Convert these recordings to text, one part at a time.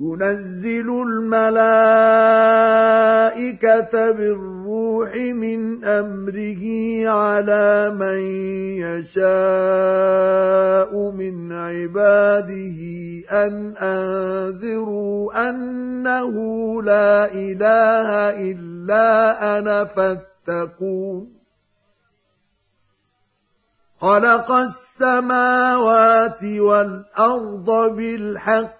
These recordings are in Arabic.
ينزل الملائكة بالروح من أمره على من يشاء من عباده أن أنذروا أنه لا إله إلا أنا فاتقون. خلق السماوات والأرض بالحق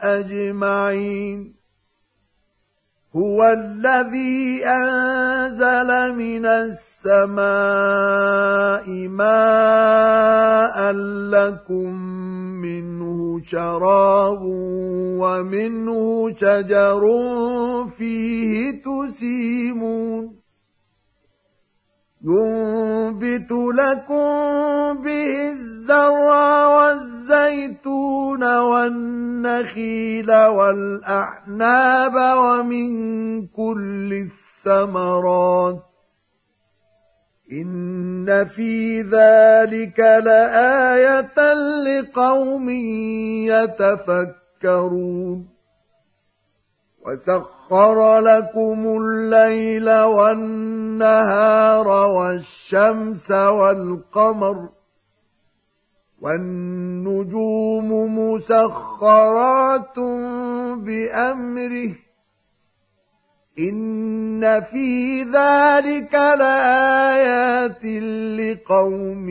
أجمعين. هو الذي أنزل من السماء ماء لكم منه شراب ومنه شجر فيه تسيمون. ينبت لكم به الزرع والزيتون والنخيل والاعناب ومن كل الثمرات ان في ذلك لايه لقوم يتفكرون وسخر لكم الليل والنهار والشمس والقمر والنجوم مسخرات بأمره. إن في ذلك لآيات لقوم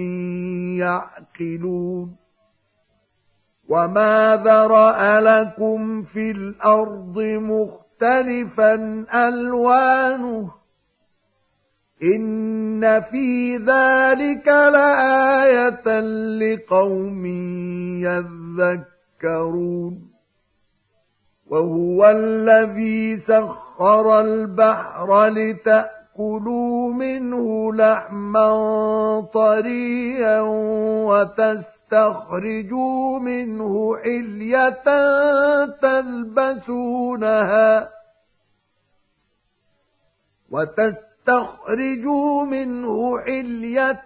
يعقلون. وما ذرأ لكم في الأرض مختلفا ألوانه. ان في ذلك لايه لقوم يذكرون وهو الذي سخر البحر لتاكلوا منه لحما طريا وتس تستخرجوا منه حلية تلبسونها وتستخرجوا منه حلية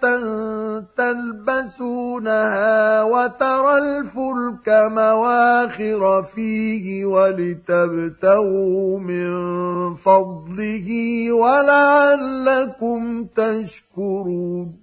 تلبسونها وترى الفلك مواخر فيه ولتبتغوا من فضله ولعلكم تشكرون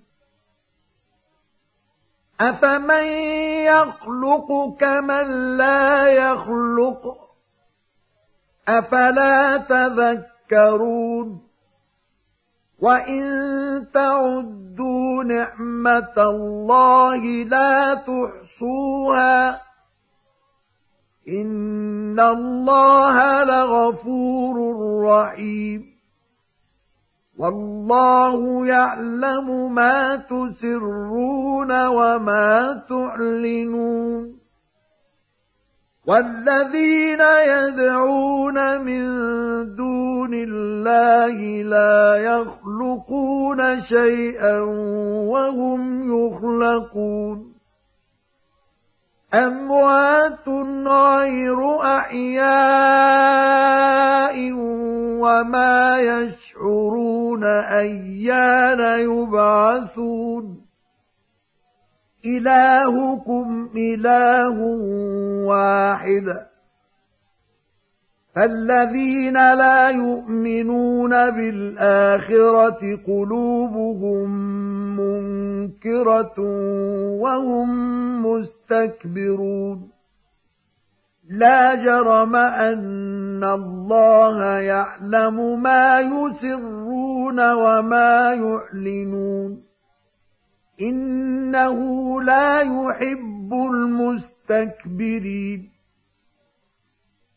افمن يخلق كمن لا يخلق افلا تذكرون وان تعدوا نعمه الله لا تحصوها ان الله لغفور رحيم والله يعلم ما تسرون وما تعلنون والذين يدعون من دون الله لا يخلقون شيئا وهم يخلقون أموات غير أحياء وما يشعرون أيان يبعثون. إلهكم إله واحد. فالذين لا يؤمنون بالآخرة قلوبهم منكرة وهم مستكبرون. لا جرم أن الله يعلم ما يسرون وما يعلنون. إنه لا يحب المستكبرين.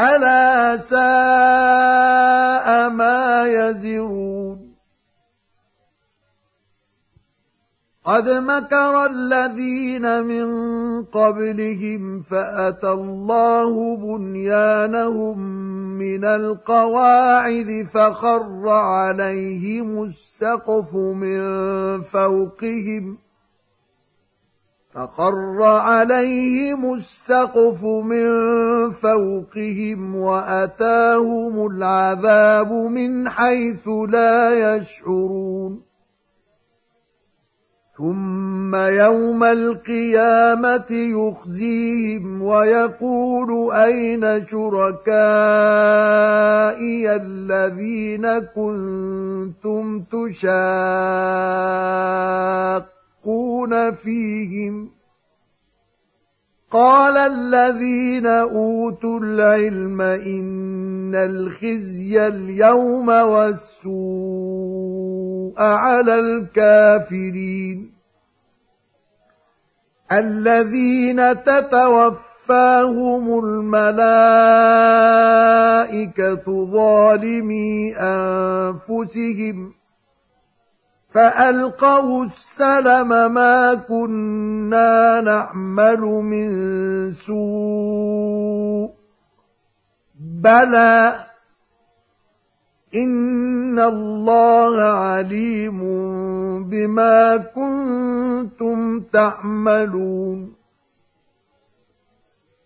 ألا ساء ما يزرون. قد مكر الذين من قبلهم فأتى الله بنيانهم من القواعد فخر عليهم السقف من فوقهم فقر عليهم السقف من فوقهم وأتاهم العذاب من حيث لا يشعرون. ثم يوم القيامة يخزيهم ويقول أين شركائي الذين كنتم تشاقون فيهم. قال الذين أوتوا العلم إن الخزي اليوم والسوء على الكافرين. الذين تتوفاهم الملائكة ظالمي أنفسهم. فألقوا السلم ما كنا نعمل من سوء. بلى إن الله عليم بما كنتم تعملون.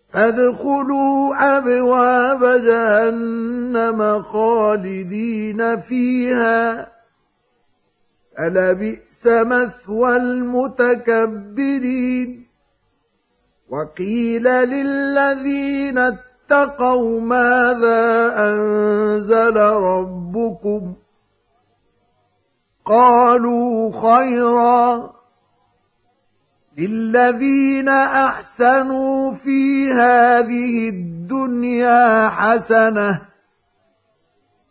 فادخلوا أبواب جهنم خالدين فيها. ألبئس مثوى المتكبرين؟ وقيل للذين اتقوا ماذا أنزل ربكم؟ قالوا خيرا. للذين أحسنوا في هذه الدنيا حسنة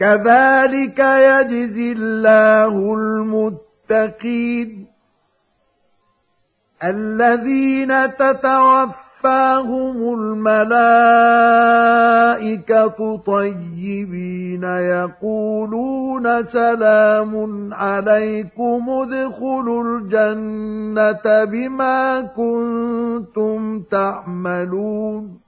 كذلك يجزي الله المتقين الذين تتوفاهم الملائكة طيبين يقولون سلام عليكم ادخلوا الجنة بما كنتم تعملون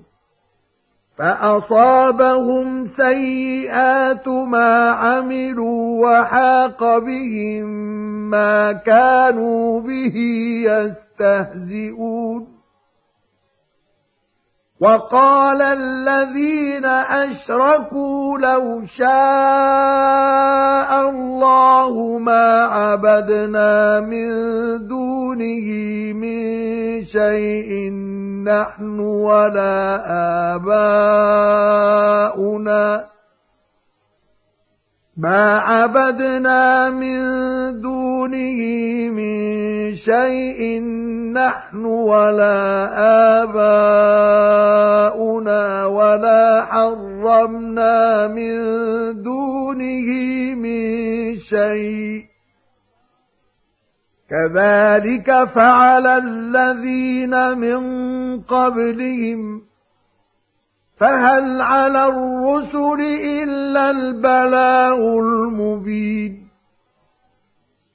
فأصابهم سيئات ما عملوا وحاق بهم ما كانوا به يستهزئون. وقال الذين أشركوا لو شاء الله ما عبدنا من دونه من شيء نحن ولا آباؤنا ما عبدنا من دونه من شيء نحن ولا آباؤنا ولا حرمنا من دونه من شيء. كذلك فعل الذين من قبلهم. فهل على الرسل إلا البلاء المبين.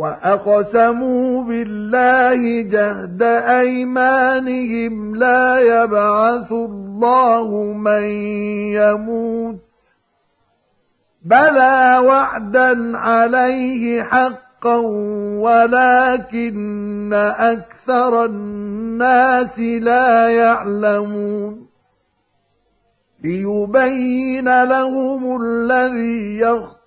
وأقسموا بالله جهد أيمانهم لا يبعث الله من يموت بلى وعدا عليه حق حقا ولكن أكثر الناس لا يعلمون ليبين لهم الذي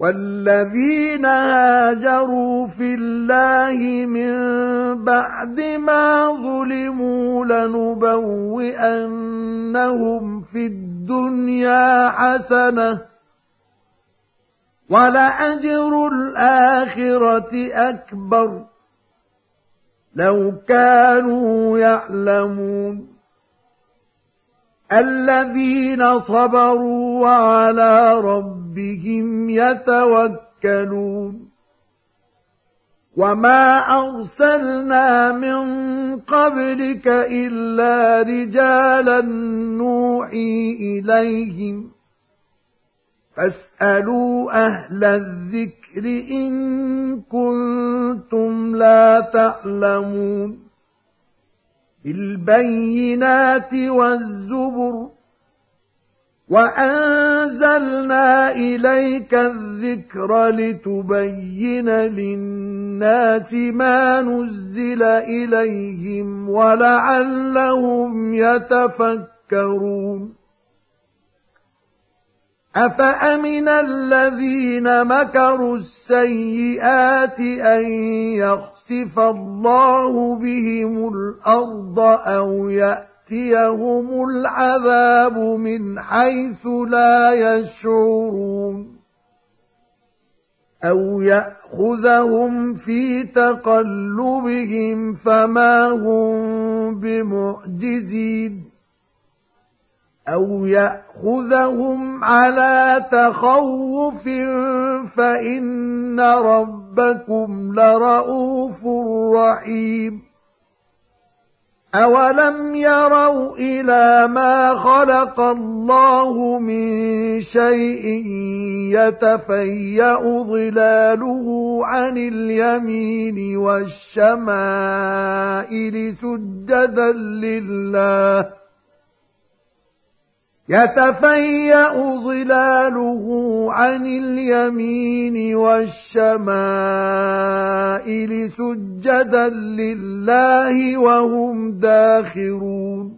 والذين هاجروا في الله من بعد ما ظلموا لنبوئنهم في الدنيا حسنة ولأجر الآخرة أكبر. لو كانوا يعلمون. الذين صبروا وعلى ربهم يتوكلون. وما أرسلنا من قبلك إلا رجالا نوحي إليهم. فاسألوا أهل الذكر إن كنتم لا تعلمون. بالبينات والزبر وأنزلنا إليك الذكر لتبين للناس ما نزل إليهم ولعلهم يتفكرون افامن الذين مكروا السيئات ان يخسف الله بهم الأرض أو ياتيهم العذاب من حيث لا يشعرون أو ياخذهم في تقلبهم فما هم بمعجزين أو ياخذهم على تخوف فان ربكم لرءوف رحيم اولم يروا إلى ما خلق الله من شيء يتفيا ظلاله عن اليمين والشمائل سجدا لله يتفيأ ظلاله عن اليمين والشمائل سجدا لله وهم داخرون.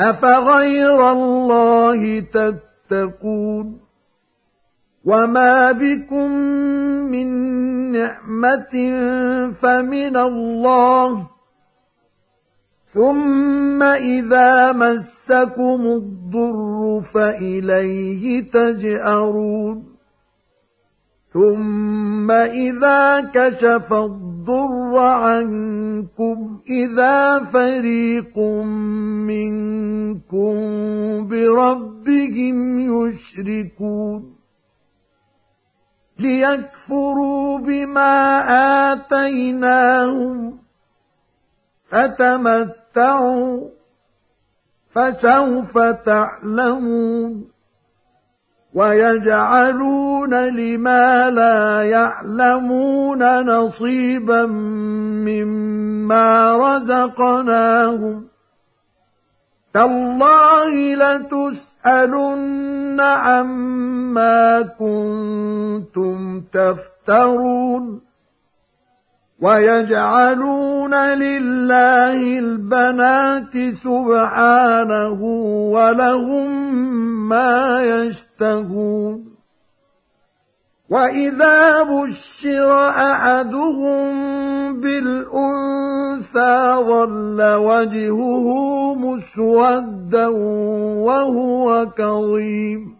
أفغير الله تتقون وما بكم من نعمة فمن الله ثم إذا مسكم الضر فإليه تجأرون ثم إذا كشف الضر عنكم إذا فريق منكم بربهم يشركون. ليكفروا بما آتيناهم فتمتعوا فسوف تعلمون. ويجعلون لما لا يعلمون نصيبا مما رزقناهم. تالله لتسألن عما كنتم تفترون. ويجعلون لله البنات سبحانه ولهم ما يشتهون. وإذا بشر أحدهم بالأنثى ظل وجهه مسودا وهو كظيم.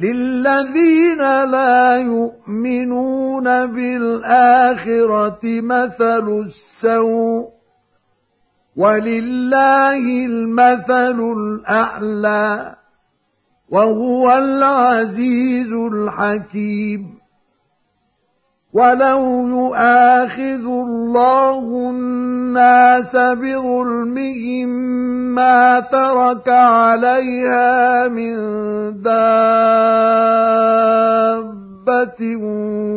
للذين لا يؤمنون بالاخره مثل السوء ولله المثل الاعلى وهو العزيز الحكيم ولو يؤاخذ الله الناس بظلمهم ما ترك عليها من دابه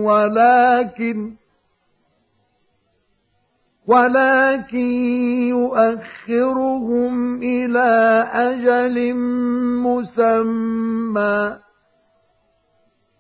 ولكن ولكن يؤخرهم إلى أجل مسمى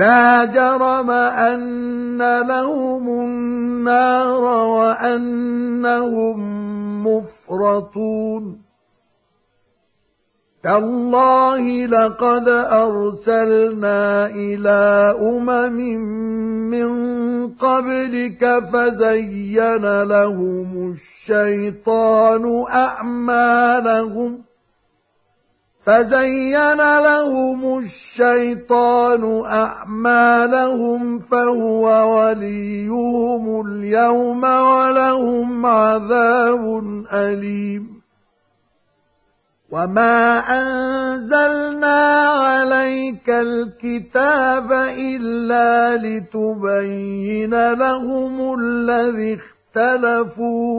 لا جرم أن لهم النار وأنهم مفرطون. تالله لقد أرسلنا إلى أمم من قبلك فزين لهم الشيطان أعمالهم فزين لهم الشيطان أعمالهم فهو وليهم اليوم ولهم عذاب أليم. وما أنزلنا عليك الكتاب إلا لتبين لهم الذي اختلفوا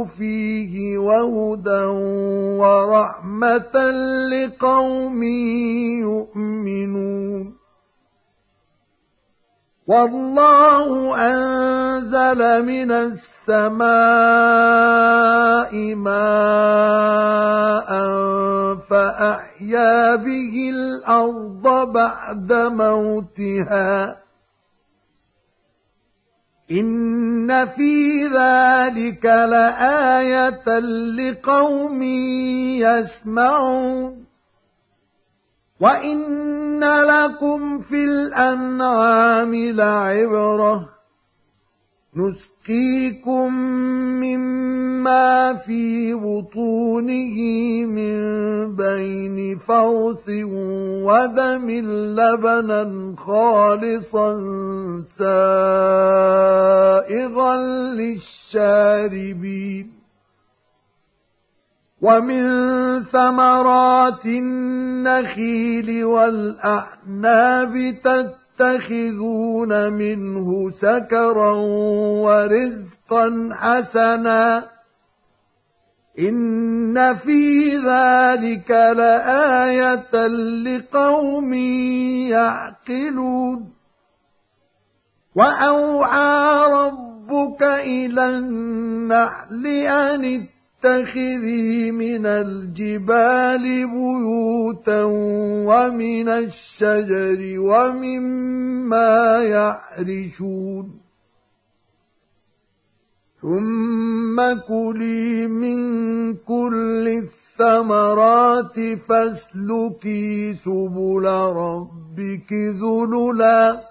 فيه وهدى ورحمة لقوم يؤمنون. والله أنزل من السماء ماء فأحيا به الأرض بعد موتها. إن في ذلك لآية لقوم يسمعون وإن لكم في الأنعام لعبرة نسقيكم مما في بطونه من بين فرث ودم لبنا خالصا سائغا للشاربين ومن ثمرات النخيل والأعناب تتبعون تتخذون منه سكرا ورزقا حسنا إن في ذلك لآية لقوم يعقلون. واوعى ربك إلى النحل أن تتخذي من الجبال بيوتا ومن الشجر ومما يعرشون. ثم كلي من كل الثمرات فاسلكي سبل ربك ذللا.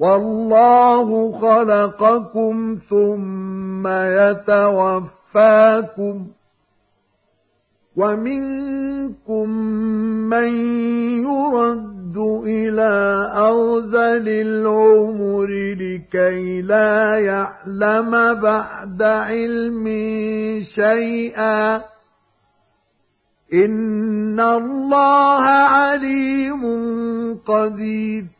والله خلقكم ثم يتوفاكم ومنكم من يرد إلى أرذل العمر لكي لا يعلم بعد علم شيئا. إن الله عليم قدير.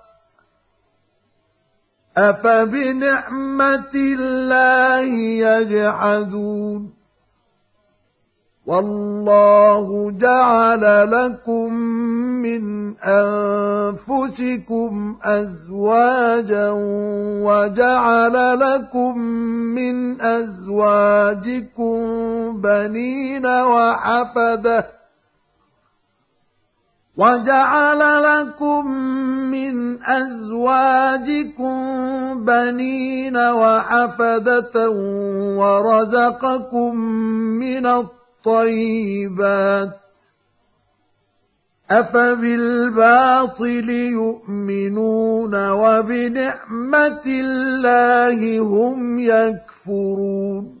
أفبنعمة الله يجحدون؟ والله جعل لكم من أنفسكم أزواجا وجعل لكم من أزواجكم بنين وحفدة وجعل لكم من أزواجكم بنين وحفدة ورزقكم من الطيبات أفبالباطل يؤمنون وبنعمة الله هم يكفرون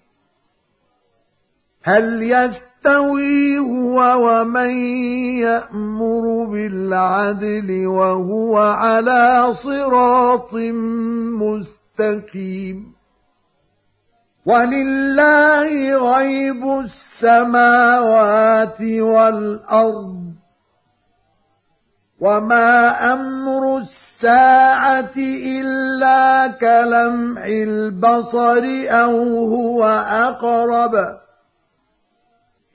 هل يستوي هو ومن يأمر بالعدل وهو على صراط مستقيم؟ ولله غيب السماوات والأرض. وما أمر الساعة إلا كلمح البصر أو هو أقرب.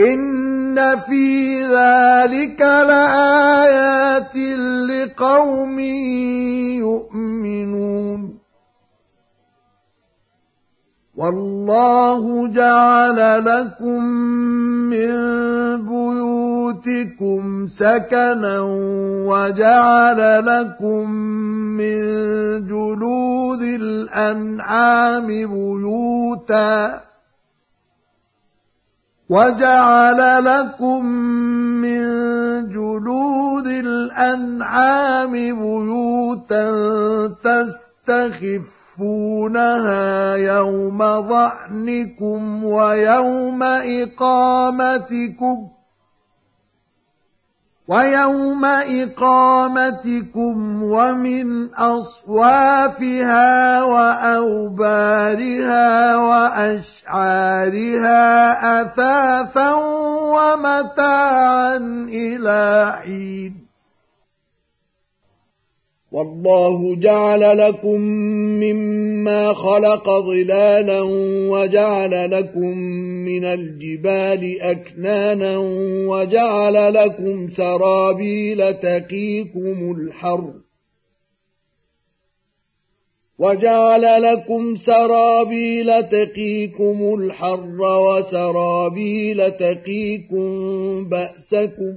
إن في ذلك لآيات لقوم يؤمنون والله جعل لكم من بيوتكم سكنا وجعل لكم من جلود الأنعام بيوتاً وجعل لكم من جلود الأنعام بيوتا تستخفونها يوم ظعنكم ويوم إقامتكم ويوم إقامتكم ومن أصوافها وأوبارها وأشعارها أثاثا ومتاعا إلى حين. والله جعل لكم مما خلق ظلالا وجعل لكم من الجبال أكنانا وجعل لكم سرابيل تقيكم الحر وجعل لكم سرابيل تقيكم الحر وسرابيل تقيكم بأسكم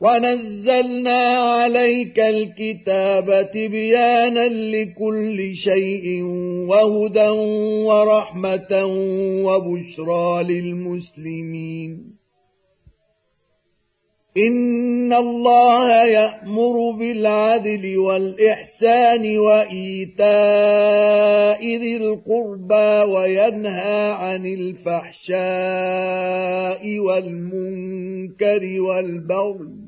ونزلنا عليك الكتاب تبيانا لكل شيء وهدى ورحمة وبشرى للمسلمين. إن الله يأمر بالعدل والإحسان وإيتاء ذي القربى وينهى عن الفحشاء والمنكر والبغي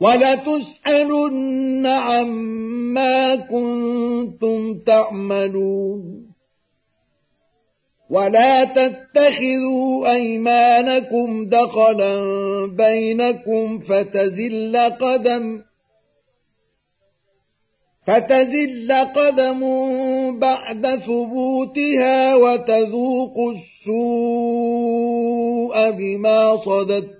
ولتسألن عما كنتم تعملون. ولا تتخذوا أيمانكم دخلا بينكم فتزل قدم فتزل قدم بعد ثبوتها وتذوقوا السوء بما صددتم.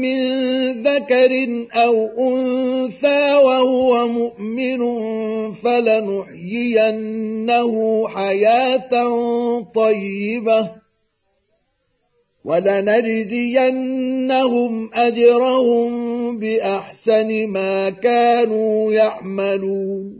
من ذكر أو أنثى وهو مؤمن فلنحيينه حياة طيبة ولنجزينهم أجرهم بأحسن ما كانوا يعملون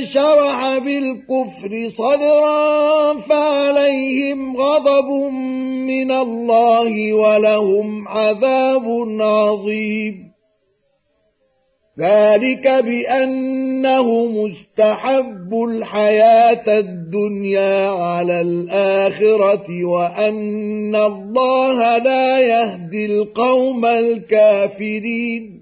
شرح بالكفر صدرا فعليهم غضب من الله ولهم عذاب عظيم. ذلك بأنه مستحب الحياة الدنيا على الآخرة وأن الله لا يهدي القوم الكافرين.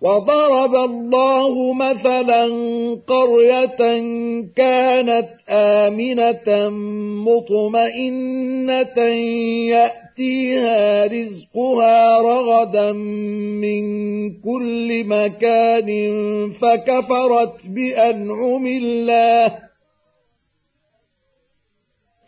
وضرب الله مثلا قرية كانت آمنة مطمئنة يأتيها رزقها رغدا من كل مكان فكفرت بأنعم الله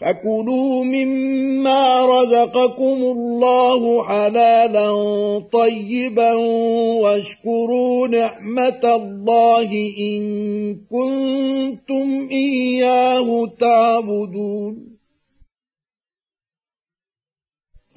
فكلوا مما رزقكم الله حلالا طيبا واشكروا نعمة الله إن كنتم إياه تعبدون.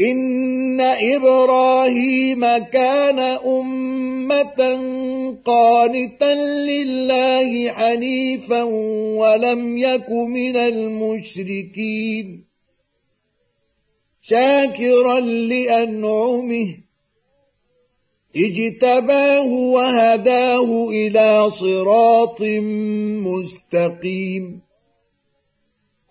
إن إبراهيم كان أمة قانتا لله حنيفا ولم يك من المشركين شاكرا لأنعمه اجتباه وهداه إلى صراط مستقيم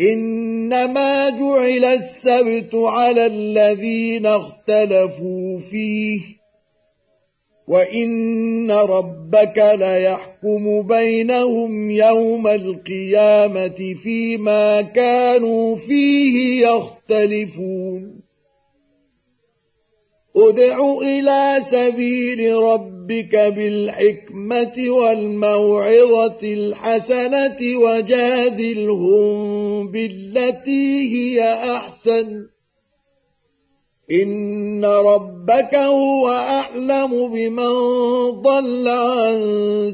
إنما جعل السبت على الذين اختلفوا فيه وإن ربك ليحكم بينهم يوم القيامة فيما كانوا فيه يختلفون. ادع إلى سبيل ربك بالحكمة والموعظة الحسنة وجادلهم بالتي هي أحسن. إن ربك هو أعلم بمن ضل عن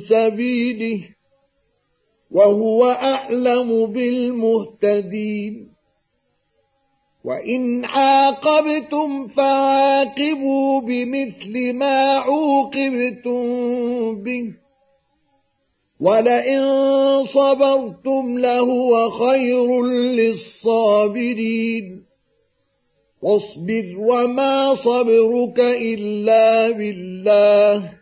سبيله وهو أعلم بالمهتدين. وإن عاقبتم فعاقبوا بمثل ما عوقبتم به. ولئن صبرتم لهو خير للصابرين. واصبر وما صبرك إلا بالله.